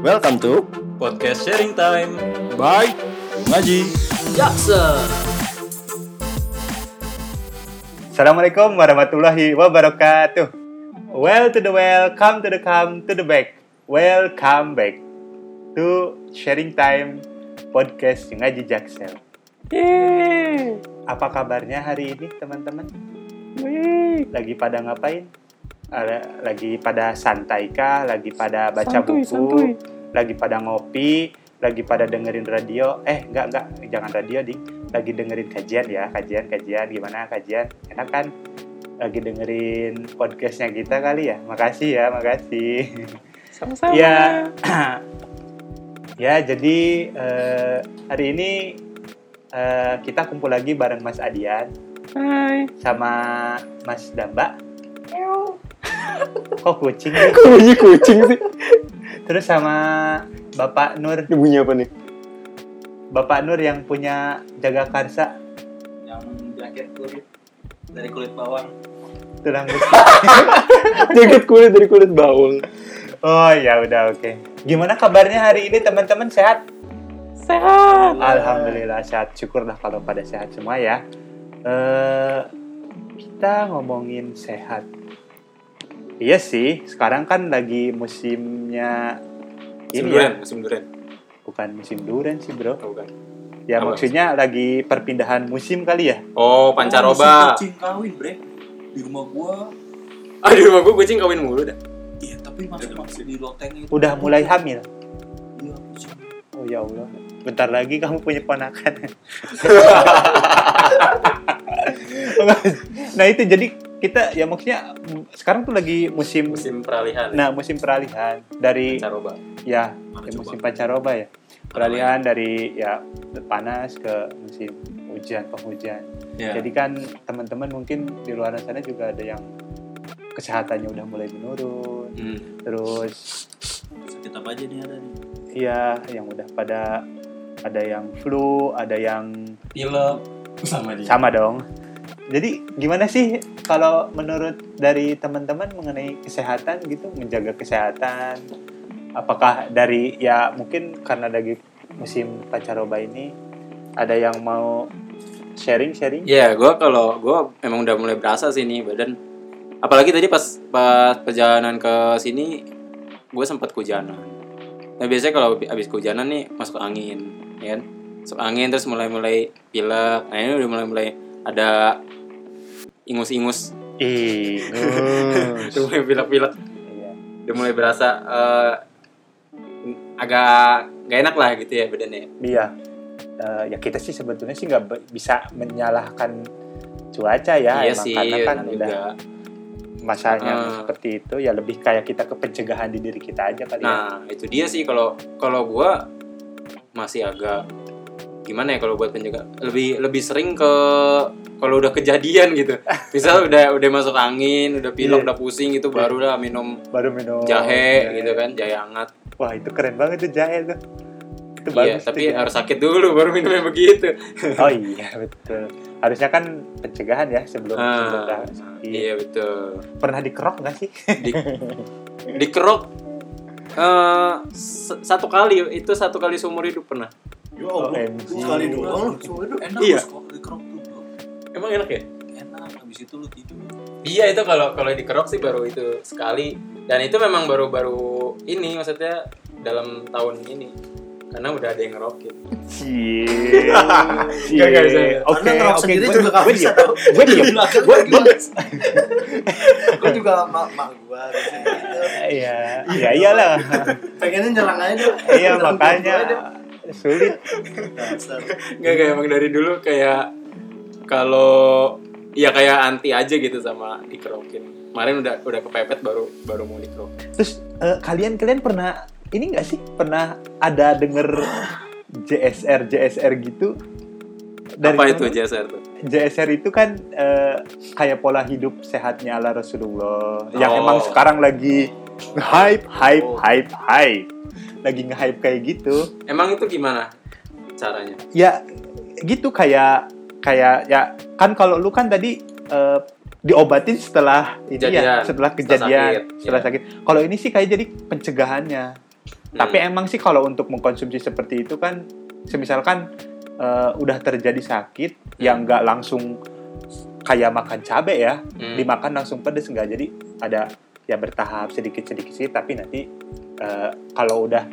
Welcome to Podcast Sharing Time. Bye Ngaji. Jackson. Assalamualaikum warahmatullahi wabarakatuh. Well to the well, come to the come to the back. Welcome back to sharing time podcast ngaji Jaksel. Apa kabarnya hari ini teman-teman? Lagi pada ngapain? Lagi pada santai kah? Lagi pada baca buku? Lagi pada ngopi? Lagi pada dengerin radio? Eh, enggak enggak, jangan radio ding. Lagi dengerin kajian ya, kajian kajian gimana kajian? Enak kan? Lagi dengerin podcastnya kita kali ya. Makasih ya, makasih. Sama-sama. Ya, ya jadi eh, hari ini eh, kita kumpul lagi bareng Mas Adian Hai. sama Mas Damba. Kok kucing nih? Kok bunyi kucing sih? Terus sama Bapak Nur, Ini bunyi apa nih? Bapak Nur yang punya jaga karsa Yang jaket kulit dari kulit bawang. tulang. Jaket kulit dari kulit bawang. Oh ya udah oke. Gimana kabarnya hari ini teman-teman sehat? Sehat. Alhamdulillah sehat. Syukurlah kalau pada sehat semua ya. Eh kita ngomongin sehat. Iya sih, sekarang kan lagi musimnya Musim ini durian, ya, musim durian. bukan musim durian sih bro. Oh, bukan. Ya Apa? maksudnya lagi perpindahan musim kali ya. Oh, pancaroba. kucing kawin bre di rumah gua Ah, di rumah gua kucing kawin mulu dah. iya tapi masih masih di loteng itu Udah mulai hamil. iya kucing Oh ya Allah, bentar lagi kamu punya ponakan. nah itu jadi kita ya maksudnya sekarang tuh lagi musim, Musim peralihan. nah musim peralihan dari pancaroba. ya, ya musim pancaroba ya peralihan dari ya panas ke musim hujan penghujan. Ya. Jadi kan teman-teman mungkin di luar sana juga ada yang kesehatannya udah mulai menurun, Hmm. terus sakit apa aja nih ada nih Iya, yang udah pada ada yang flu, ada yang pilek sama dia sama dong. Jadi gimana sih kalau menurut dari teman-teman mengenai kesehatan gitu, menjaga kesehatan? Apakah dari ya mungkin karena lagi musim pancaroba ini ada yang mau sharing-sharing? Iya, gua kalau gua emang udah mulai berasa sih nih badan. Apalagi tadi pas pas perjalanan ke sini gue sempat kehujanan. Nah biasanya kalau habis kehujanan nih masuk angin, ya kan? Masuk angin terus mulai-mulai pilek. Nah ini udah mulai-mulai ada ingus-ingus, Ih, udah mulai pilek-pilek, Iya. udah mulai berasa eh, agak gak enak lah gitu ya badannya. Iya. Eh, ya kita sih sebetulnya sih nggak bisa menyalahkan cuaca ya, iya emang sih, karena kan juga. udah masalahnya Ah. seperti itu ya lebih kayak kita ke pencegahan di diri kita aja kali ya. Nah, itu dia sih kalau kalau gua masih agak gimana ya kalau buat penjaga lebih lebih sering ke kalau udah kejadian gitu. Misal udah udah masuk angin, udah pilek, Iya. udah pusing gitu baru lah minum Baru minum jahe jahe. gitu kan, jahe hangat. Wah, itu keren banget tuh jahe tuh. Itu Iya, bagus tapi tuh harus sakit dulu baru minumnya begitu. Oh iya, betul. Harusnya kan pencegahan ya sebelum sebelum Ah, sakit. iya betul. Pernah dikerok nggak sih? Di dikerok s- satu kali itu satu kali seumur hidup pernah. Ya Allah sekali doang lu enak Iya. Dikerok tuh. Emang enak ya? enak habis itu lu tidur Iya itu kalau kalau dikerok sih baru itu sekali dan itu memang baru-baru ini maksudnya dalam tahun ini karena udah ada yang ngerokin. Cie. Bisa. Oke, Karena ngerok oke. sendiri Gue juga nggak gue tau. Gue. Belakang Gue gua gue juga mak mak gua gitu. Iya, iya iyalah. pengennya nyerang aja Iya makanya sulit. Nggak kayak emang dari dulu kayak kalau ya kayak anti aja gitu sama dikerokin. Kemarin udah udah kepepet baru baru mau dikerok. Terus eh, kalian kalian pernah ini nggak sih pernah ada denger JSR JSR gitu? Apa mana? itu JSR tuh? JSR itu kan eh, kayak pola hidup sehatnya ala Rasulullah yang Oh. emang sekarang lagi hype hype Oh. hype hype lagi nge-hype kayak gitu Emang itu gimana caranya? ya gitu kayak kayak ya kan kalau lu kan tadi eh, diobatin setelah ini ya Kejadian, setelah setelah kejadian sakit, setelah ya. sakit kalau ini sih kayak jadi pencegahannya Tapi emang sih kalau untuk mengkonsumsi seperti itu kan, semisalkan eh, udah terjadi sakit yang nggak langsung kayak makan cabe ya, Hmm. dimakan langsung pedes nggak. Jadi ada ya bertahap sedikit-sedikit sih, tapi nanti eh, kalau udah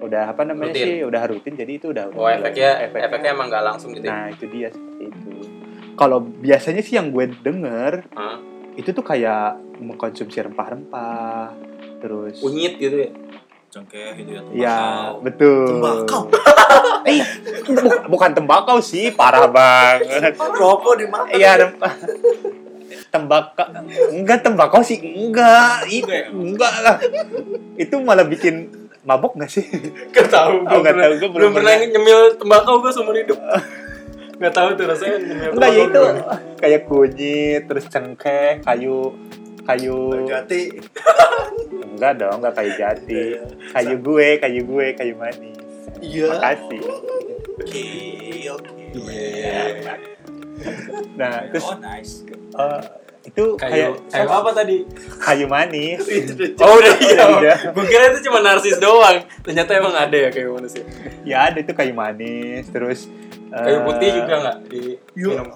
udah apa namanya Rutin. sih, udah rutin, jadi itu udah. Oh efeknya efeknya emang nggak langsung gitu. ya? Nah itu dia seperti itu. Kalau biasanya sih yang gue denger Hah? itu tuh kayak mengkonsumsi rempah-rempah, terus Unyit gitu ya. Cengkeh gitu ya. Ya, tembakau. betul. Tembakau. Eh, bu- bukan tembakau sih, parah banget. Rokok dimakan. Iya, rempah. Tembakau. Enggak tembakau sih, enggak. Ih, enggak lah. Itu malah bikin mabok nggak sih? Gak tahu. Oh, nggak tahu, gua belum pernah nyemil tembakau gue seumur hidup. Gak tahu tuh rasanya nyemil Enggak ya itu kayak kunyit, terus cengkeh, kayu kayu Jati. enggak dong enggak kayu jati kayu gue kayu gue kayu manis Iya. makasih Oke, oke. nah terus Oh, nice. eh, itu kayak Kayu, kayu apa tadi? kayu manis Oh udah iya. Udah. Gue kira itu cuma narsis doang. Ternyata emang ada ya kayu manusia. ya ada itu kayu manis terus eh, Kayu putih juga nggak di minum?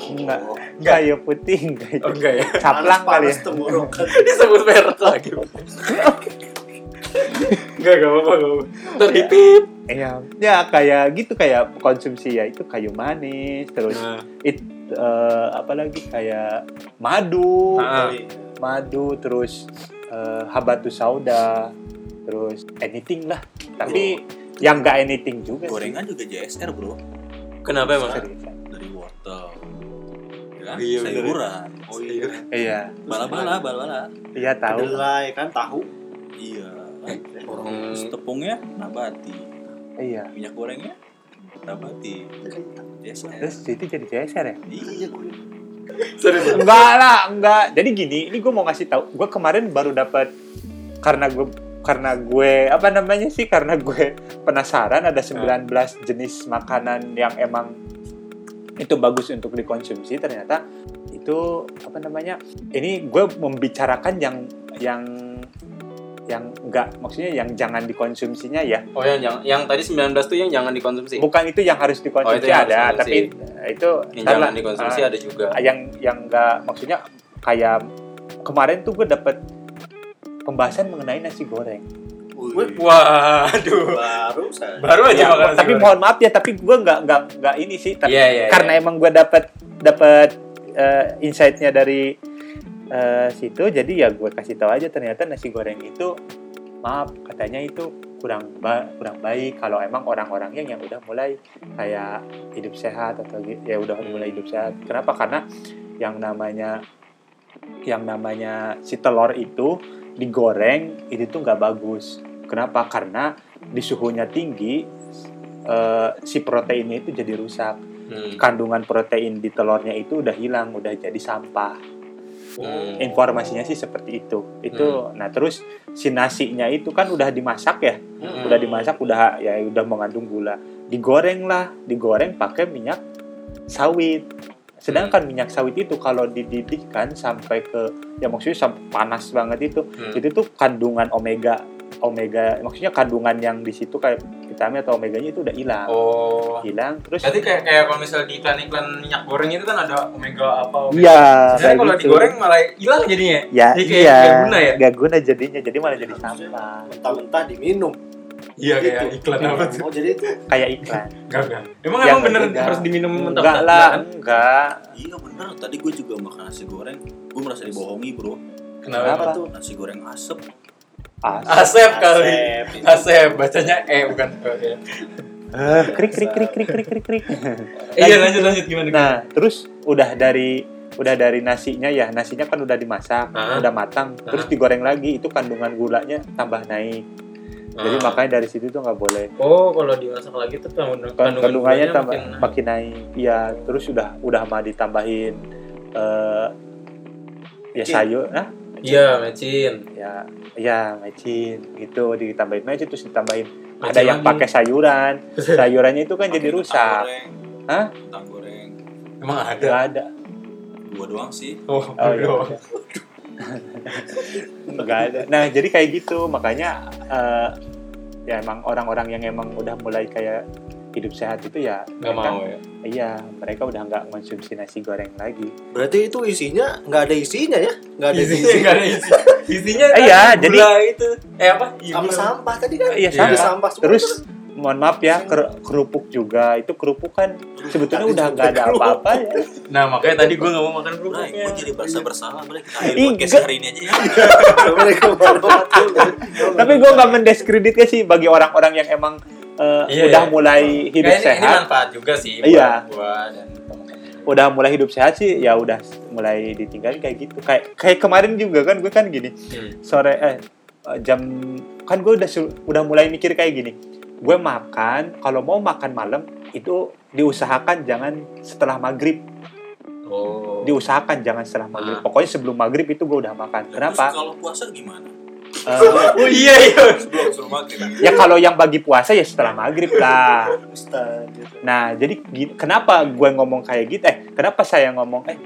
Enggak kayu putih enggak itu Oh enggak ya. caplang kali ya. Disebut merek lagi. Enggak, enggak apa-apa, enggak. Ntar dipip. Iya, ya kayak gitu kayak konsumsi ya itu kayu manis terus Nah, it eh, apa lagi kayak madu, Ah. madu terus eh, habatus sauda, terus anything lah. Tapi yang enggak anything juga sih. Gorengan juga JSR, Bro. kenapa emang? Dari wortel. Ya kan? Iya, bener. Sayuran. Oh iya. Iya, Bala-bala, bala-bala. iya tahu. Kedelai kan tahu. Iya. Orang Terus tepungnya nabati. Iya. Minyak gorengnya nabati. JSR. Terus itu jadi CSR ya? Iya, gue. serius. Enggak lah, enggak. Jadi gini, ini gue mau ngasih tahu. Gue kemarin baru dapat karena gue karena gue apa namanya sih karena gue penasaran ada 19 jenis makanan yang emang itu bagus untuk dikonsumsi ternyata itu apa namanya ini gue membicarakan yang yang yang enggak maksudnya yang jangan dikonsumsinya ya Oh yang jangan, yang tadi 19 tuh yang jangan dikonsumsi. bukan itu yang harus dikonsumsi Oh, itu yang harus ada dikonsumsi. tapi itu yang jangan dikonsumsi Ah, ada juga. yang yang enggak maksudnya kayak kemarin tuh gue dapet pembahasan mengenai nasi goreng. Waduh. baru saya. Baru aja Ya, makan tapi mohon maaf ya, tapi gue nggak nggak nggak ini sih. Tapi Iya, iya, karena iya. emang gue dapet dapet eh, insight-nya dari eh, situ, jadi ya gue kasih tahu aja ternyata nasi goreng itu maaf katanya itu kurang ba- kurang baik kalau emang orang-orangnya yang udah mulai kayak hidup sehat atau ya udah mulai hidup sehat. Kenapa? Karena yang namanya yang namanya si telur itu digoreng itu tuh nggak bagus. Kenapa? Karena di suhunya tinggi eh, si proteinnya itu jadi rusak. Hmm. Kandungan protein di telurnya itu udah hilang, udah jadi sampah. Hmm. Informasinya sih seperti itu. Itu nah terus si nasinya itu kan udah dimasak ya. Hmm. Udah dimasak udah ya udah mengandung gula. Digoreng lah, digoreng pakai minyak sawit. Sedangkan Hmm. minyak sawit itu kalau dididihkan sampai ke ya maksudnya sampai panas banget itu, Hmm. itu tuh kandungan omega omega maksudnya kandungan yang di situ kayak vitamin atau omeganya itu udah hilang. Oh. Hilang terus Berarti kayak kayak kalau misalnya di iklan-iklan minyak goreng itu kan ada omega apa omega. Iya, kayak kalau gitu. digoreng malah hilang jadinya. Ya, Jadi kayak iya. nggak guna ya? Nggak guna jadinya, jadi malah jadi sampah. Mentah-mentah diminum. Iya kayak Gitu. iklan apa tuh? Oh jadi itu Kayak iklan. Enggak enggak. Emang Ya, emang bener enggak. harus diminum mentah Enggak lah, enggak. Iya bener, tadi gue juga makan nasi goreng Gue merasa dibohongi bro Kenapa? Kenapa? tuh? Nasi goreng asep As. Asep kali. Asep. Asep bacanya E bukan E. ya. Eh, krik krik krik krik krik krik krik. Iya lanjut lanjut gimana? Nah, terus udah dari udah dari nasinya ya, nasinya kan udah dimasak, Ah. udah matang, terus digoreng lagi, itu kandungan gulanya tambah naik. Jadi Ah. makanya dari situ tuh nggak boleh. Oh, kalau dimasak lagi tuh kandungan Kan- Kandungannya gulanya tambah makin naik. makin naik. Iya, terus udah udah mah ditambahin eh ya sayur, nah Iya, mecin. ya ya mecin gitu ditambahin mecin terus ditambahin Mecin ada yang lagi. pakai sayuran sayurannya itu kan jadi Pakai rusak goreng. Hah? Kentang goreng Emang ada. nggak ada Dua doang sih Oh, oh iya doang. nggak ada nah jadi kayak gitu makanya eh, ya emang orang-orang yang emang udah mulai kayak hidup sehat itu ya Nggak mereka- mau ya. iya mereka udah nggak konsumsi nasi goreng lagi Berarti itu isinya nggak ada isinya ya? Nggak ada Isinya isi. nggak ada isi. Isinya Eh, iya, kan jadi- gula itu. Eh apa? Sama sampah tadi kan? Iya, Jadi sampah. sampah semua terus tuh. mohon maaf ya ker- kerupuk juga itu kerupuk kan sebetulnya udah nggak ada apa-apa ya Nah makanya tadi gue nggak mau makan Bray, kerupuknya. gue jadi berasa bersalah, Bray. Kita akhir podcast hari ini aja ya. Tapi gue nggak mendiskreditkan sih bagi orang-orang yang emang eh, Iya, udah iya. mulai hidup ini sehat manfaat juga sih. Iya. Buat gua dan udah mulai hidup sehat sih ya udah mulai ditinggalin kayak gitu kayak kayak kemarin juga kan gue kan gini Hmm. sore eh jam kan gue udah udah mulai mikir kayak gini gue makan kalau mau makan malam itu diusahakan jangan setelah maghrib Oh. diusahakan jangan setelah maghrib Ah. pokoknya sebelum maghrib itu gue udah makan kenapa kalau puasa gimana? Eh, Oh iya iya. Sebelum maghrib. ya kalau yang bagi puasa ya setelah maghrib lah Ustaz, gitu. nah jadi kenapa gue ngomong kayak gitu eh kenapa saya ngomong eh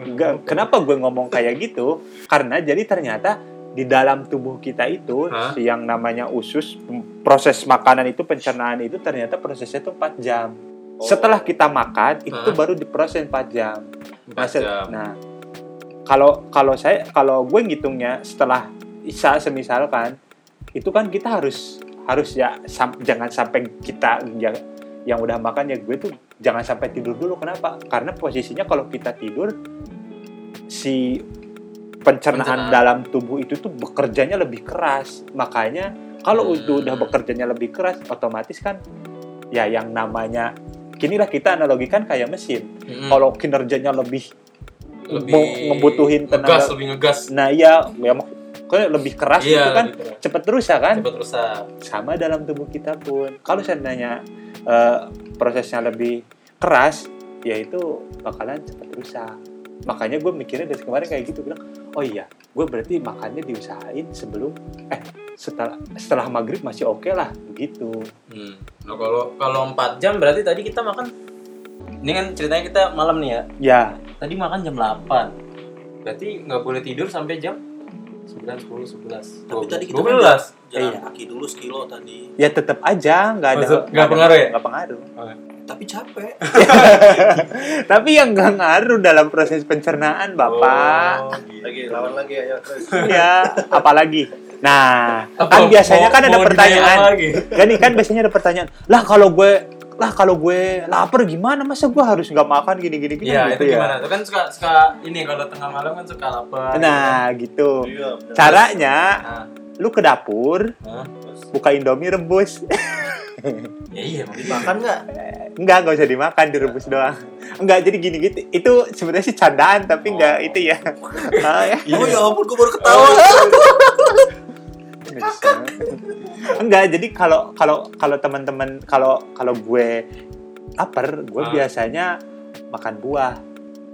Enggak, kenapa gue ngomong kayak gitu? Karena jadi ternyata di dalam tubuh kita itu Hah? yang namanya usus proses makanan itu pencernaan itu ternyata prosesnya itu 4 jam. Setelah kita makan itu Hah? baru diproses 4 jam. Nah, Empat se- jam. nah, kalau kalau saya kalau gue ngitungnya setelah isya semisalkan itu kan kita harus harus ya sam- jangan sampai kita yang yang udah makan ya gue tuh jangan sampai tidur dulu kenapa karena posisinya kalau kita tidur si pencernaan Pencernaan. dalam tubuh itu tuh bekerjanya lebih keras makanya kalau Hmm. itu udah bekerjanya lebih keras otomatis kan ya yang namanya kinilah kita analogikan kayak mesin Mm-mm. kalau kinerjanya lebih lebih ngebutuhin tenaga ngegas lebih ngegas. nah iya ya kayak lebih keras Iya, gitu kan keras. cepet rusak kan Cepet rusak. sama dalam tubuh kita pun kalau seandainya eh, prosesnya lebih keras ya itu bakalan cepet rusak makanya gue mikirnya dari kemarin kayak gitu bilang oh iya gue berarti makannya diusahain sebelum eh setelah setelah maghrib masih oke lah begitu Hmm. Nah, kalau kalau 4 jam berarti tadi kita makan ini kan ceritanya kita malam nih ya. ya Tadi makan jam 8. Berarti nggak boleh tidur sampai jam 9, 10, 11. Tapi tadi kita 12. Jalan Iya. kaki dulu sekilo tadi. ya tetap aja nggak ada Maksud- nggak pengaruh ya? nggak pengaruh Tapi capek. tapi yang nggak ngaruh dalam proses pencernaan bapak Oh, gitu. Lagi lawan lagi ayo terus. ya apalagi nah Apa, kan biasanya mau- kan ada mau pertanyaan lagi? kan nih kan biasanya ada pertanyaan lah kalau gue lah kalau gue lapar gimana masa gue harus nggak makan gini gini gini Iya, gitu itu ya gimana? Itu kan suka suka ini kalau tengah malam kan suka lapar. nah gitu Iya, benar. caranya Nah, lu ke dapur Hah? buka indomie rebus ya iya mau Makan nggak? enggak nggak usah dimakan direbus doang enggak jadi gini gitu itu sebenarnya sih candaan tapi enggak itu ya Ah, ya. Oh ya ampun, gue baru ketawa. enggak jadi kalau kalau kalau teman-teman kalau kalau gue lapar gue Ah. biasanya makan buah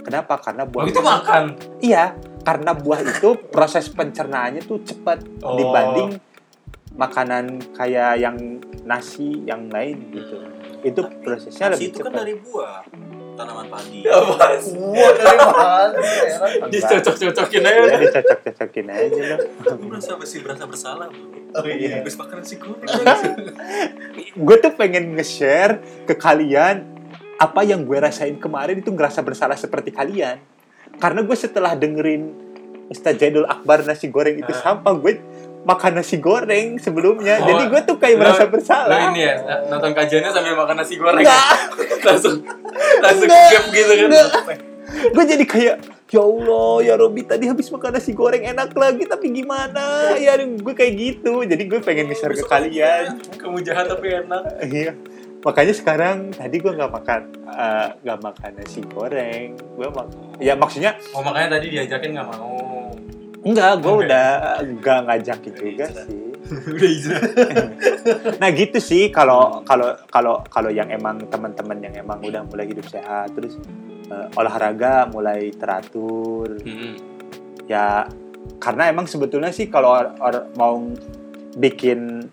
kenapa karena buah Oh, itu makan. iya karena buah itu proses pencernaannya tuh cepat Oh. dibanding makanan kayak yang nasi yang lain gitu itu prosesnya Nasi lebih itu kan cepat dari buah tanaman padi. Apa sih? Wah, dari mana? Dicocok-cocokin ya aja. dicocok-cocokin aja loh Gue berasa bersih, berasa bersalah. bro. Oh iya. Habis makan nasi kuning. gue tuh pengen nge-share ke kalian apa yang gue rasain kemarin itu ngerasa bersalah seperti kalian karena gue setelah dengerin Ustaz Jaidul Akbar nasi goreng itu Ah. sampah gue makan nasi goreng sebelumnya Oh, jadi gue tuh kayak lo- merasa Lo bersalah ini ya, nonton kajiannya sambil makan nasi goreng. Enggak. langsung langsung gap gitu kan. Gue jadi kayak ya Allah ya Robi tadi habis makan nasi goreng enak lagi tapi gimana ya gue kayak gitu jadi gue pengen nge-share ke kalian Kamu jahat tapi enak. iya makanya sekarang tadi gue nggak makan eh, nggak makan nasi goreng gue mak ya maksudnya Oh makanya tadi diajakin nggak mau. Enggak gue udah nggak ngajakin juga sih. Udah hijrah. nah gitu sih kalau kalau kalau kalau yang emang teman-teman yang emang udah mulai hidup sehat terus eh, olahraga mulai teratur. Hmm. ya karena emang sebetulnya sih kalau mau bikin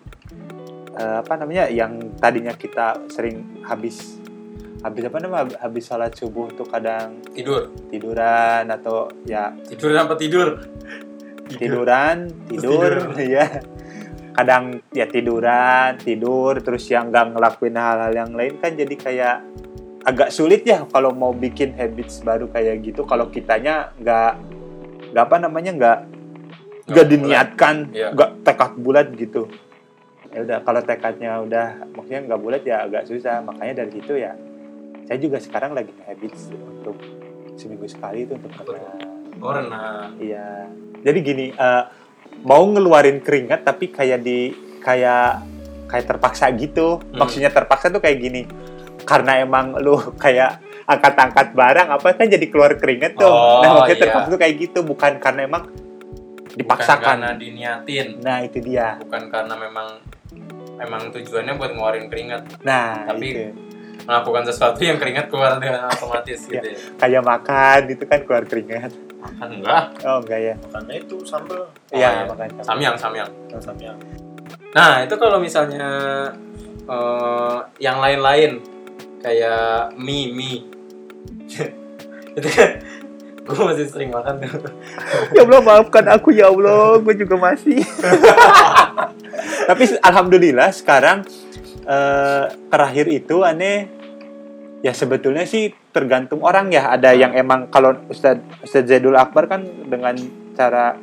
eh, apa namanya yang tadinya kita sering habis habis apa namanya habis sholat subuh tuh kadang Tidur. tiduran atau ya Tidur apa tidur? tiduran tidur tidur. ya kadang ya tiduran tidur terus yang nggak ngelakuin hal-hal yang lain kan jadi kayak agak sulit ya kalau mau bikin habits baru kayak gitu kalau kitanya nggak nggak apa namanya nggak nggak diniatkan Iya. nggak tekad bulat gitu ya udah kalau tekadnya udah maksudnya nggak bulat ya agak susah makanya dari situ ya saya juga sekarang lagi habits untuk seminggu sekali itu untuk renang Oh, renang. Iya. Jadi gini, eh, mau ngeluarin keringat tapi kayak di kayak kayak terpaksa gitu. Hmm. Maksudnya terpaksa tuh kayak gini. Karena emang lu kayak angkat-angkat barang apa kan jadi keluar keringat tuh. Oh, nah, maksudnya iya. terpaksa tuh kayak gitu, bukan karena emang Bukan dipaksakan. karena diniatin, Nah, itu dia. bukan karena memang memang tujuannya buat ngeluarin keringat, Nah, Tapi- itu. Melakukan sesuatu yang keringat keluar dengan otomatis gitu ya. Kayak makan itu kan keluar keringat. Makan enggak? Oh, enggak ya. Makanya itu sambel Iya, iya. makanya. Samyang, samyang. samyang. Nah, itu kalau misalnya eh, yang lain-lain kayak mie, mie. itu kan gue masih sering makan tuh. Ya Allah maafkan aku ya Allah, gue juga masih. Tapi alhamdulillah sekarang eh, terakhir itu aneh ya sebetulnya sih tergantung orang ya. Ada yang emang kalau Ustadz Ustadz Zaidul Akbar kan dengan cara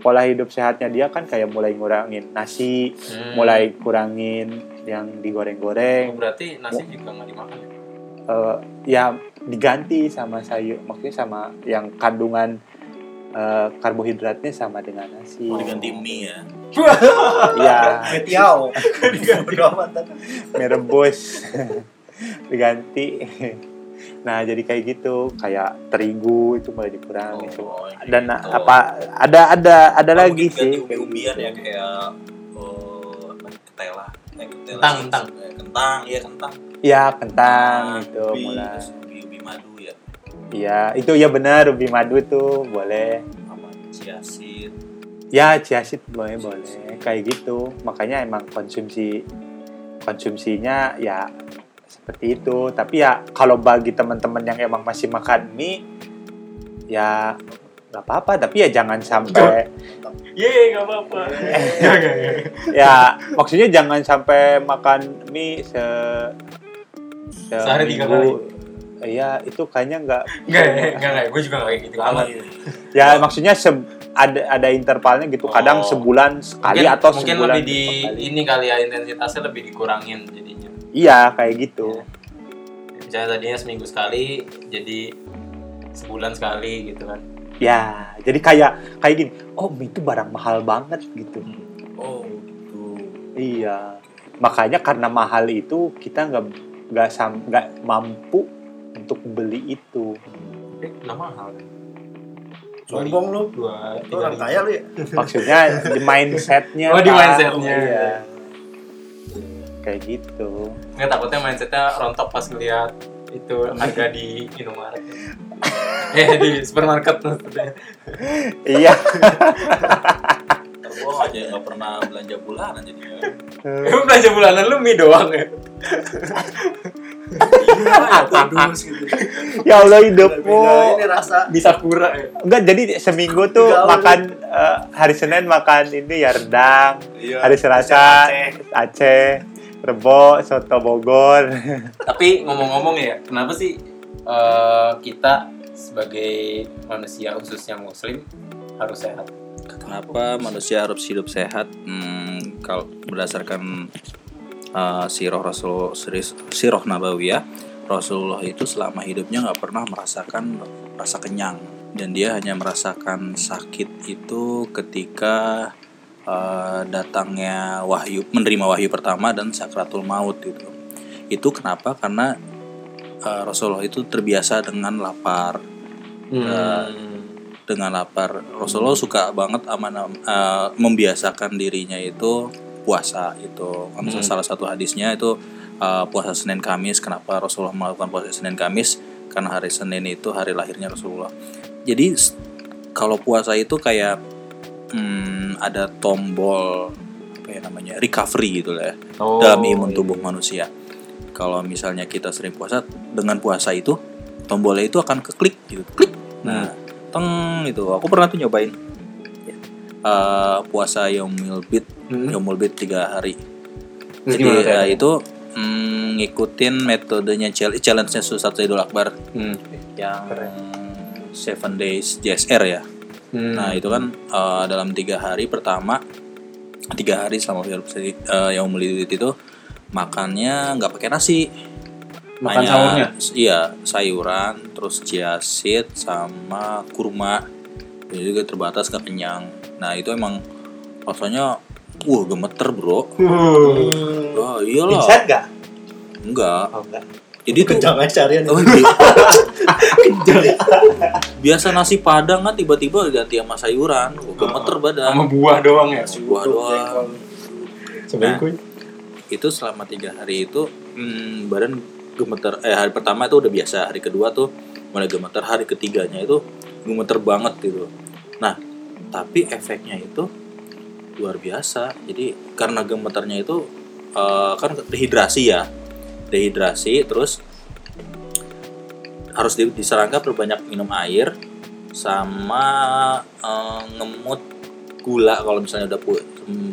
pola hidup sehatnya dia kan kayak mulai ngurangin nasi, Hmm. mulai kurangin yang digoreng-goreng, Oh, berarti nasi juga nggak dimakan eh, ya diganti sama sayur, maksudnya sama yang kandungan eh, karbohidratnya sama dengan nasi. Mau diganti mie ya. Iya, Metiao. Bodo amat. mie rebus diganti. Nah, jadi kayak gitu, kayak terigu itu mulai dikurangi itu. Oh, Dan gitu. apa ada ada ada Oh, lagi sih. umbi-umbian ya kayak oh, ketela. Eh, ketela Kentang, kentang. kentang, iya kentang. Ya, kentang Ah, itu mulai. Iya, itu ya benar ubi madu tuh boleh. Sama seed. Ya, chia seed boleh boleh kayak gitu. Makanya emang konsumsi konsumsinya ya seperti itu. Tapi ya kalau bagi teman-teman yang emang masih makan mie ya nggak apa-apa. Tapi ya jangan sampai Ye, nggak apa-apa. ya maksudnya jangan sampai makan mie se, se Sehari tiga Iya, itu kayaknya nggak Enggak, enggak, enggak. Gue juga nggak kayak gitu amat. ya maksudnya se- ada ada intervalnya gitu. Kadang Oh. sebulan sekali Mungkin, atau mungkin sebulan lebih di kali. ini kali ya intensitasnya lebih dikurangin jadinya. Iya, kayak gitu. Misalnya tadinya seminggu sekali, jadi sebulan sekali gitu kan. Ya, jadi kayak kayak gini. Oh, itu barang mahal banget gitu. Oh, gitu. Iya. Makanya karena mahal itu kita nggak nggak sam nggak mampu untuk beli itu. Eh, nggak mahal. Sombong lu. Dua, Lu orang kaya lu ya. Maksudnya di mindsetnya. Oh, di mindsetnya. Iya. Kayak gitu. Nggak takutnya mindsetnya rontok pas ngeliat itu harga di Indomaret. eh di supermarket maksudnya. iya. Ntar gua aja nggak pernah belanja bulanan jadinya. Emang belanja bulanan lu mie doang ya? Iya, gitu. ya Allah hidupmu. ini rasa. Bisa kurang ya? Enggak, jadi seminggu tuh Gaul. makan eh, hari Senin makan ini ya rendang, Iya. hari Selasa Aceh, Rebo, soto Bogor. Tapi ngomong-ngomong ya, kenapa sih eh, kita sebagai manusia khususnya muslim harus sehat? Kenapa manusia harus hidup sehat? Hmm, kalau berdasarkan uh, sirah Rasul sirah Nabawiyah, Rasulullah itu selama hidupnya nggak pernah merasakan rasa kenyang dan dia hanya merasakan sakit itu ketika uh, datangnya wahyu menerima wahyu pertama dan sakratul maut itu. Itu kenapa? Karena uh, Rasulullah itu terbiasa dengan lapar dengan lapar. Rasulullah suka banget sama eh, membiasakan dirinya itu puasa itu. Kan Hmm. Salah satu hadisnya itu eh, puasa Senin Kamis. Kenapa Rasulullah melakukan puasa Senin Kamis? Karena hari Senin itu hari lahirnya Rasulullah. Jadi kalau puasa itu kayak hmm, ada tombol apa ya namanya recovery gitu lah ya Oh, dalam imun iya. tubuh manusia. Kalau misalnya kita sering puasa, dengan puasa itu tombolnya itu akan keklik gitu, klik. Nah, teng itu. Aku pernah tuh nyobain. Eh, puasa Yaumul Bid, Hmm. Yaumul Bid tiga hari. Jadi ya, itu mm, ngikutin metodenya challenge challenge-nya Susat Zaidul Akbar Hmm. yang Seven Days JSR ya. Hmm. Nah itu kan eh, dalam tiga hari pertama tiga hari selama uh, yang Maulid itu makannya nggak pakai nasi. Makan sahurnya? Iya sayuran, terus chia seed sama kurma. Jadi juga terbatas nggak kenyang. Nah itu emang rasanya wah gemeter bro. Wah iyalah. Pingsan nggak? Enggak. Oh enggak. Jadi tuh Jangan carian. Oh, iya. Biasa nasi padang kan tiba-tiba ganti sama sayuran, Wah, gemeter badan. sama buah doang ya. Buah doang. Nah. Itu selama tiga hari itu hmm, badan gemeter. Eh hari pertama itu udah biasa, hari kedua tuh mulai gemeter, hari ketiganya itu gemeter banget gitu. Nah tapi efeknya itu luar biasa. Jadi karena gemeternya itu eh, kan dehidrasi ya, dehidrasi terus harus di- diserangkap perbanyak minum air sama eh, ngemut gula kalau misalnya udah pu-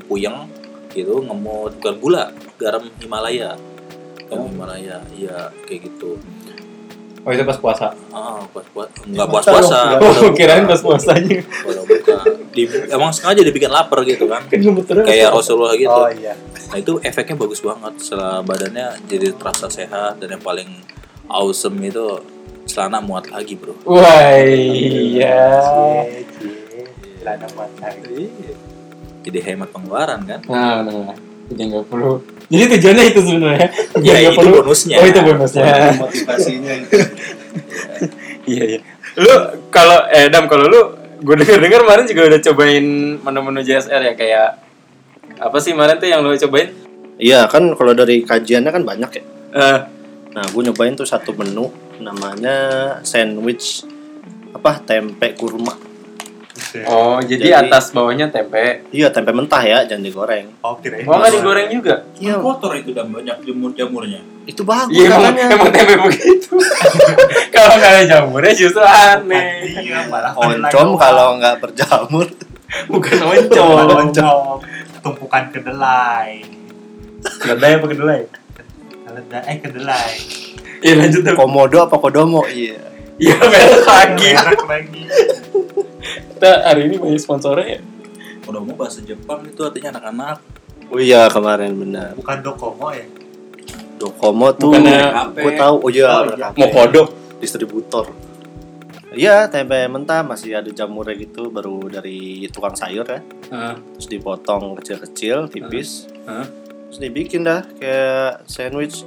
puyeng gitu ngemut bukan gula garam Himalaya garam Himalaya iya kayak gitu Oh itu pas puasa. ah pas puasa nggak puas puasa Oh kirain pas puasanya. kalau buka Di- emang sengaja dibikin lapar gitu kan gemeter. kayak Rasulullah gitu Oh iya. nah itu efeknya bagus banget setelah badannya jadi terasa sehat dan yang paling awesome itu celana muat lagi bro Wah iya. Celana muat lagi. jadi hemat pengeluaran kan Nah, nah, jadi nggak perlu. Jadi tujuannya itu sebenarnya. Biar Ya, itu perlu- bonusnya. Oh itu bonusnya. Motivasinya itu. Iya iya. Lu kalau eh Dam kalau lu gue denger dengar kemarin juga udah cobain menu-menu JSR ya kayak apa sih kemarin tuh yang lu cobain? Iya kan kalau dari kajiannya kan banyak ya. Eh, Nah gue nyobain tuh satu menu namanya sandwich apa tempe kurma. Oh jadi, Jadi- atas bawahnya tempe. Iya tempe mentah ya jangan digoreng. Oh kirain. Oh nggak digoreng juga? Iya kotor itu dan banyak jamur-jamurnya itu bagus Iya emang, katanya. emang tempe begitu. kalau nggak ada jamurnya justru aneh. Iya, malah Oncom kalau nggak berjamur. Bukan oncom. oncom. Tumpukan kedelai. Kedelai apa kedelai? Kedelai eh kedelai. Iya lanjut. Komodo apa kodomo? Iya. Iya merek lagi. Merek lagi. Kita hari ini banyak sponsornya ya. udah mau bahasa Jepang itu artinya anak-anak Oh iya kemarin benar. Bukan Docomo ya. Docomo tuh Bukannya gue tahu. Oh iya. Oh, kodok. distributor. Iya tempe mentah masih ada jamurnya gitu baru dari tukang sayur ya. Heeh. Terus dipotong kecil-kecil tipis. Heeh. Terus dibikin dah kayak sandwich.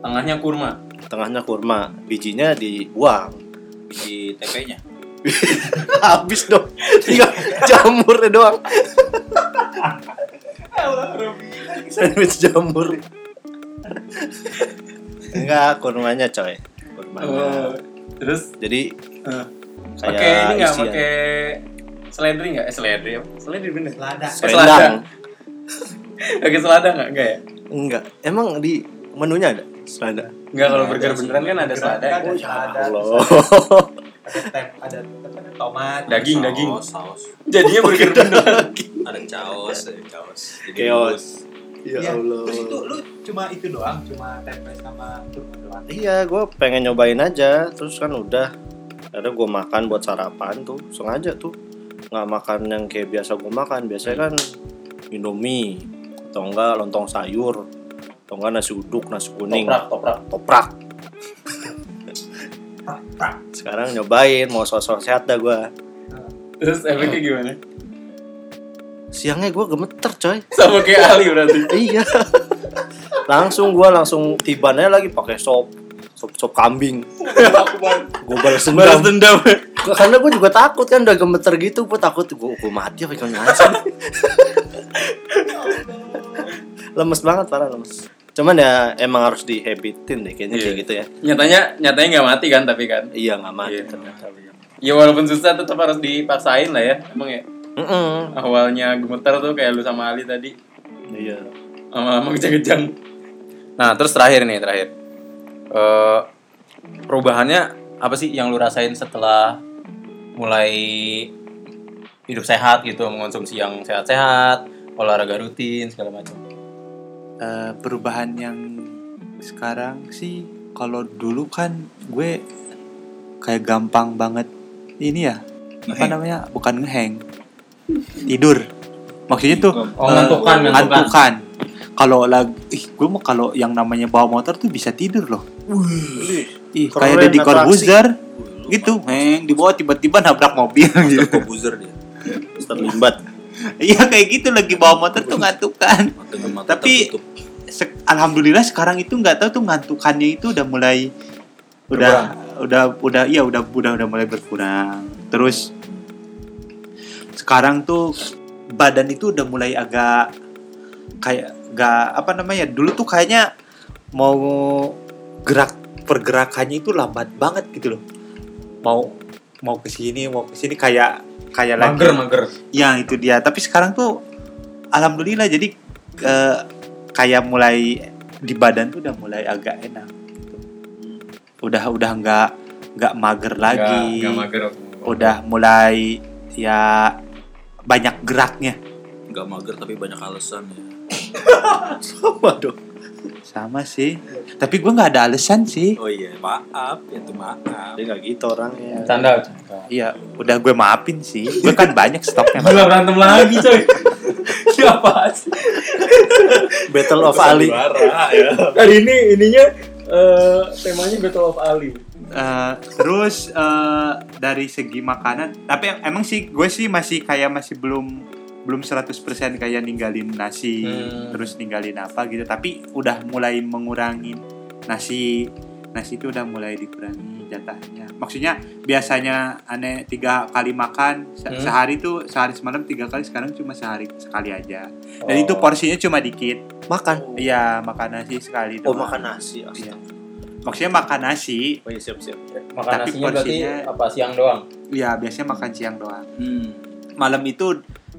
Tengahnya kurma. Tengahnya kurma, bijinya dibuang. di TP-nya Habis dong. Tinggal jamurnya doang. Sandwich jamur. Enggak, kurmanya coy. Kurmanya. Oh, terus Jadi eh, kayak pakai ini nggak pakai seledri nggak? Eh seledri apa? Seledri bener. Selada. Eh, selendang. Pakai selada nggak? Enggak ya? Enggak. Emang di menunya ada selada? Enggak kalau burger beneran kan ada selada. Ada ya? selada. Allah. Ada tem, ada tomat. Daging, daging. saus. Jadinya burger beneran. ada chaos ada chaos Jadi Chaos. Ya Iya. Allah. Terus itu lu cuma itu doang, cuma tempe sama kurma doang. Iya, gue pengen nyobain aja. Terus kan udah. Ada gue makan buat sarapan tuh, sengaja tuh. Nggak makan yang kayak biasa gue makan. Biasanya kan Indomie atau enggak lontong sayur atau enggak nasi uduk, nasi kuning, Toprak, toprak. toprak. Sekarang nyobain mau sosok sehat dah gue. Terus efeknya gimana? Siangnya gue gemeter coy. Sama kayak Ali berarti. iya. langsung gue langsung tibanya lagi pakai sop sop sop kambing. Gue balas Balas dendam. dendam. Karena gue juga takut kan udah gemeter gitu, gue takut gue gue mati apa gimana sih? lemes banget parah lemes. Cuman ya emang harus dihabitin deh kayaknya kayak Iya. gitu ya. Nyatanya, nyatanya nggak mati kan tapi kan. Iya nggak mati Iya. ternyata. Ya walaupun susah tetap harus dipaksain lah ya. Emang ya. Mm-mm. Awalnya gemeter tuh kayak lu sama Ali tadi. Iya. sama kejang-kejang. Nah, terus terakhir nih, terakhir. Eh perubahannya apa sih yang lu rasain setelah mulai hidup sehat gitu, mengonsumsi yang sehat-sehat, olahraga rutin segala macam. Eh, perubahan yang sekarang sih kalau dulu kan gue kayak gampang banget ini ya apa namanya? Bukan ngeheng. Tidur. Maksudnya tuh Oh, eh, ngantukan, ngantukan. kalau lagi ih gue mau kalau yang namanya bawa motor tuh bisa tidur loh. Ih Keren, kayak Deddy atraksi. Corbuzier gitu. Heng dibawa tiba-tiba nabrak mobil gitu. Kok buzzer dia. terlimbat iya kayak gitu. Lagi bawa motor tuh ngantukan. Tapi-. Se- alhamdulillah sekarang itu nggak tahu tuh ngantukannya itu udah mulai udah udah udah iya udah udah udah mulai berkurang. Terus sekarang tuh badan itu udah mulai agak kayak gak apa namanya dulu tuh kayaknya mau gerak pergerakannya itu lambat banget gitu loh. Mau mau ke sini mau ke sini kayak kayak lagi Mager, mager. Ya itu dia. Tapi sekarang tuh alhamdulillah jadi eh, kayak mulai di badan tuh udah mulai agak enak. gitu. Udah udah nggak nggak mager lagi. Nggak mager. Udah mulai ya banyak geraknya. Nggak mager tapi banyak alasan ya. waduh Sama sih. Tapi gue nggak ada alasan sih. Oh iya, maaf, itu maaf. dia nggak gitu orangnya Canda, canda. Iya, udah gue maafin sih. Gue kan banyak stoknya. Gila berantem lagi coy. Siapa sih? Battle of Ali Kali ini ininya eh, temanya Battle of Ali. Eh, terus eh, dari segi makanan, tapi emang sih gue sih masih kayak masih belum belum 100% kayak ninggalin nasi, Hmm. terus ninggalin apa gitu. Tapi udah mulai mengurangi nasi nasi itu udah mulai dikurangi jatahnya. Maksudnya biasanya aneh tiga kali makan se- Hmm. sehari tuh sehari semalam tiga kali sekarang cuma sehari sekali aja. Dan Oh. itu porsinya cuma dikit. makan Iya makan nasi sekali. oh doang. makan nasi Iya. Maksudnya makan nasi oh iya siap siap Makan Tapi nasinya berarti porsinya- apa siang doang? Iya, biasanya makan siang doang. Hmm. Malam itu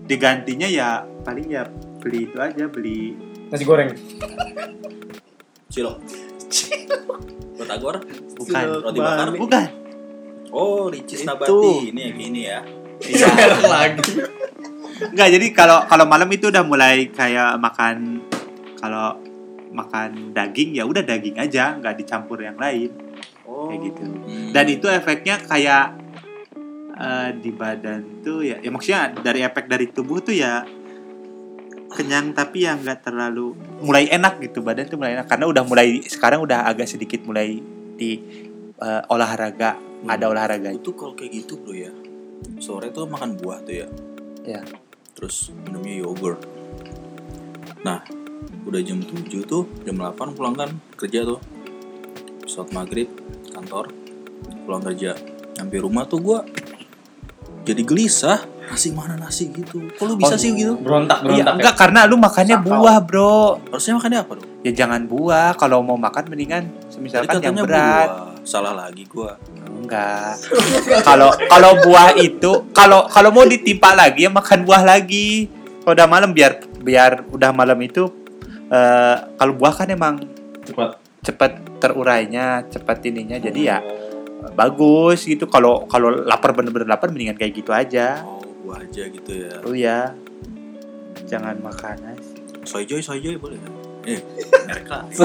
digantinya ya paling ya beli itu aja, beli Nasi goreng. Cilok. Batagor? bukan Roti bakar? bukan. Oh, Ricis Itu. Nabati. Ini yang ini ya. Iya. lagi. Enggak, jadi kalau kalau malam itu udah mulai kayak makan kalau makan daging ya udah daging aja, nggak dicampur yang lain oh kayak gitu. Hmm. Dan itu efeknya kayak eh, di badan tuh ya, ya maksudnya dari efek dari tubuh tuh ya kenyang tapi yang nggak terlalu mulai enak gitu badan tuh mulai enak karena udah mulai sekarang udah agak sedikit mulai di eh, olahraga ada olahraga Itu kalau kayak gitu bro ya. Sore tuh makan buah tuh ya. Iya. Terus minumnya yogurt. Nah, udah jam 7 tuh, jam 8 pulang kan kerja tuh. Saat maghrib kantor, pulang kerja. Sampai rumah tuh gua jadi gelisah. Nasi mana nasi gitu. Kok lu bisa Oh, sih gitu? Berontak, Iya, berontak. enggak karena lu makannya Sakau. buah, Bro. Harusnya makannya apa dong? Ya jangan buah, kalau mau makan mendingan misalkan yang berat. buah. Salah lagi gua. Enggak. Kalau kalau buah itu kalau kalau mau ditimpa lagi ya makan buah lagi. Kalau udah malam biar biar udah malam itu eh kalau buah kan emang Cepat. cepat terurainya, cepat ininya. Jadi ya bagus gitu. Kalau kalau lapar bener-bener lapar mendingan kayak gitu aja. Oh, buah aja gitu ya. Oh ya. Jangan makan nasi. Soy joy, soy joy boleh kan? Eh, merek lah.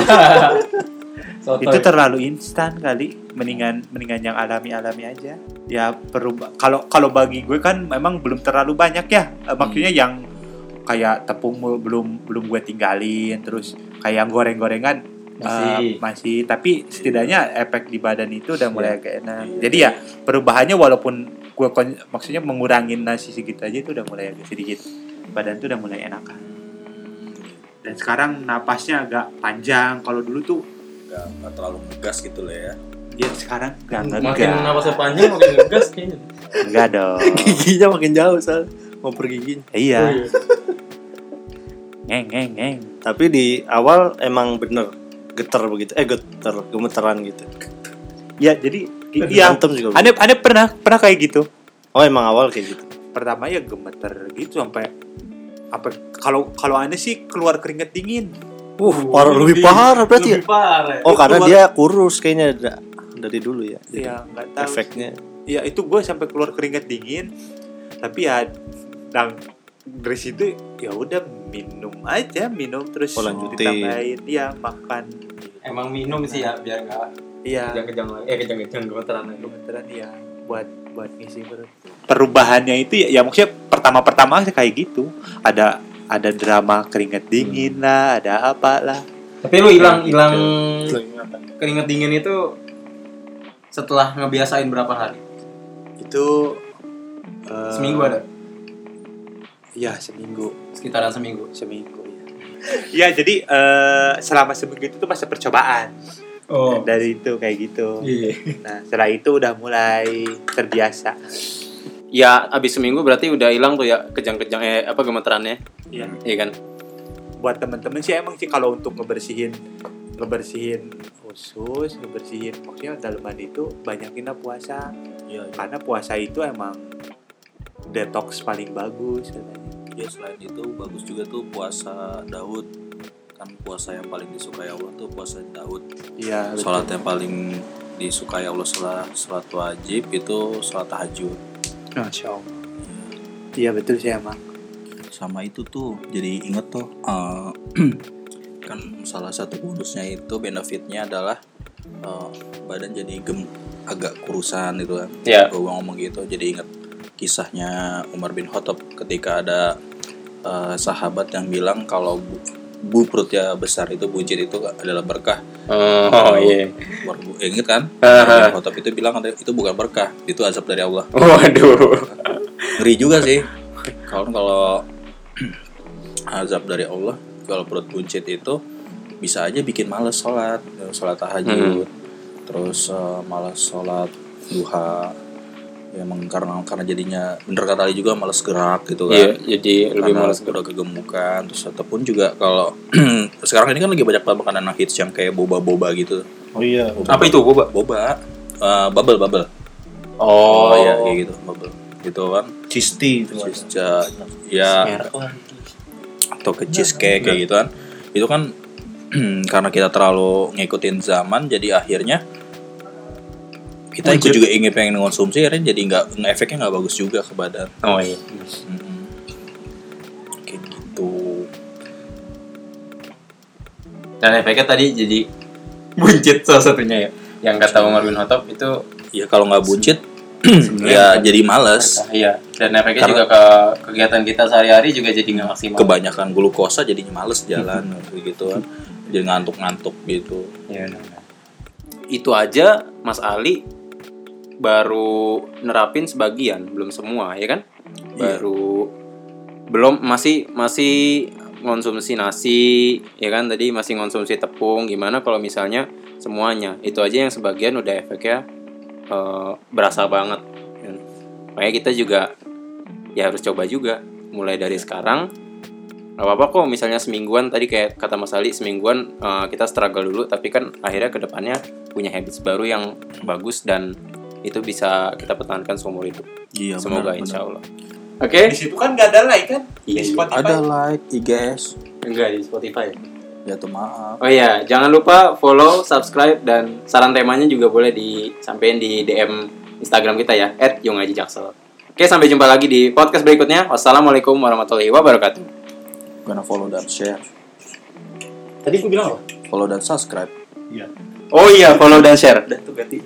Sotoy. itu terlalu instan kali mendingan mendingan yang alami alami aja ya perubah kalau kalau bagi gue kan memang belum terlalu banyak ya Eh, maksudnya yang kayak tepung belum belum gue tinggalin terus kayak goreng Masih. masih tapi setidaknya efek di badan itu udah mulai agak enak Iya. jadi ya perubahannya walaupun gue maksudnya mengurangin nasi segitu aja itu udah mulai agak sedikit badan tuh udah mulai enakan dan sekarang napasnya agak panjang kalau dulu tuh Nggak, nggak terlalu ngegas gitu lah ya. Ya sekarang nggak Makin ngegas. napasnya panjang makin ngegas kayaknya. Enggak dong. giginya makin jauh soal mau pergi giginya iya. Oh, iya. Ngeng ngeng ngeng. tapi di awal emang bener geter begitu eh geter gemeteran gitu Ya jadi iya. Berantem juga Aneh aneh pernah pernah kayak gitu. oh emang awal kayak gitu Pertama ya gemeter gitu sampai apa kalau kalau aneh sih keluar keringet dingin. uh parah lebih parah berarti ya Lebih parah. oh karena keluar- dia kurus kayaknya da- dari dulu ya Jadi Iya nggak tahu. efeknya Ya itu gue sampai keluar keringet dingin. tapi ya dan dari situ ya udah minum aja minum terus Oh, ditambahin ya makan Emang minum sih ya biar nggak iya kejang-kejang lagi. Eh kejang-kejang gemeteran lagi. kebetulan ya buat buat ngisi perut perubahannya itu ya, ya maksudnya pertama-pertama kayak gitu ada ada drama keringet dingin lah ada apa lah Tapi lu hilang hilang Kelingatan. keringet dingin itu setelah ngebiasain berapa hari? itu eh, Seminggu ada? Ya seminggu Sekitaran seminggu. seminggu ya ya jadi eh, selama seminggu itu tuh masa percobaan Oh. dari itu kayak gitu Iya. nah setelah itu udah mulai terbiasa Ya abis seminggu berarti udah hilang tuh ya kejang-kejang eh apa gemeterannya. Iya. Iya kan? buat temen-temen sih emang sih kalau untuk ngebersihin ngebersihin usus ngebersihin maksudnya daleman itu banyakin lah puasa Iya, iya. karena puasa itu emang detox paling bagus katanya Ya selain itu bagus juga tuh puasa Daud kan puasa yang paling disukai Allah tuh puasa Daud. iya. Salat yang paling disukai Allah salat wajib itu salat tahajud. Masya Allah. iya betul sih emang Sama itu tuh jadi inget tuh eh, kan salah satu bonusnya itu benefitnya adalah eh, badan jadi gem agak kurusan gitu kan. Iya. Gue ngomong gitu jadi inget kisahnya Umar bin Khattab ketika ada eh, sahabat yang bilang kalau bu, bu perutnya besar itu buncit itu adalah berkah. Oh, iya. Umar bu- eh, inget kan? Bin Khattab itu bilang itu bukan berkah, itu azab dari Allah. Waduh. Ngeri juga sih. Kalau kalau azab dari Allah, kalau perut buncit itu bisa aja bikin males sholat, sholat tahajud, terus eh, malas sholat duha. Ya, emang karena karena jadinya bener kata Ali juga males gerak gitu kan. Iya, jadi lebih Karena malas udah kegemukan terus ataupun juga kalau sekarang ini kan lagi banyak banget makanan hits yang kayak boba-boba gitu. Oh iya. Apa itu boba? Boba, eh, bubble bubble. Oh, iya kayak gitu, bubble. Gitu kan. Cheese tea itu. Cheese ja- ya atau ke cheesecake kayak gitu kan. Itu kan karena kita terlalu ngikutin zaman jadi akhirnya kita ikut juga ingin pengen konsumsi akhirnya jadi nggak efeknya nggak bagus juga ke badan. Oh iya. Mm-mm. Kayak gitu. Dan efeknya tadi jadi buncit salah satunya ya. Yang kata Umar bin Khattab itu Ya kalau nggak buncit ya jadi males. iya. Dan efeknya Karena- juga ke kegiatan kita sehari-hari juga jadi nggak maksimal. Kebanyakan glukosa jadinya males jalan kayak gitu kan. Jadi ngantuk-ngantuk gitu. Iya, benar. Itu aja Mas Ali baru nerapin sebagian, belum semua, ya kan? Iya. Baru belum masih masih konsumsi nasi, ya kan? Tadi masih konsumsi tepung. Gimana kalau misalnya semuanya? Itu aja yang sebagian udah efeknya eh, berasa banget. ya. Makanya kita juga ya harus coba juga mulai dari sekarang Gak apa-apa kok misalnya semingguan tadi kayak kata Mas Ali semingguan eh, kita struggle dulu tapi kan akhirnya ke depannya punya habits baru yang bagus dan itu bisa kita pertahankan seumur hidup. Iya Semoga benar, insya benar. Allah. Oke? di situ kan nggak ada like kan Iya, di Spotify Ada like, IGS. Enggak di Spotify. Ya tuh maaf. Oh iya, jangan lupa follow, subscribe dan saran temanya juga boleh disampaikan di DM Instagram kita ya @yongajijaksel. Oke, sampai jumpa lagi di podcast berikutnya. Wassalamualaikum warahmatullahi wabarakatuh. Gonna follow dan share. Tadi gue bilang apa? Follow dan subscribe. Oh iya, follow dan share. Udah tuh ganti.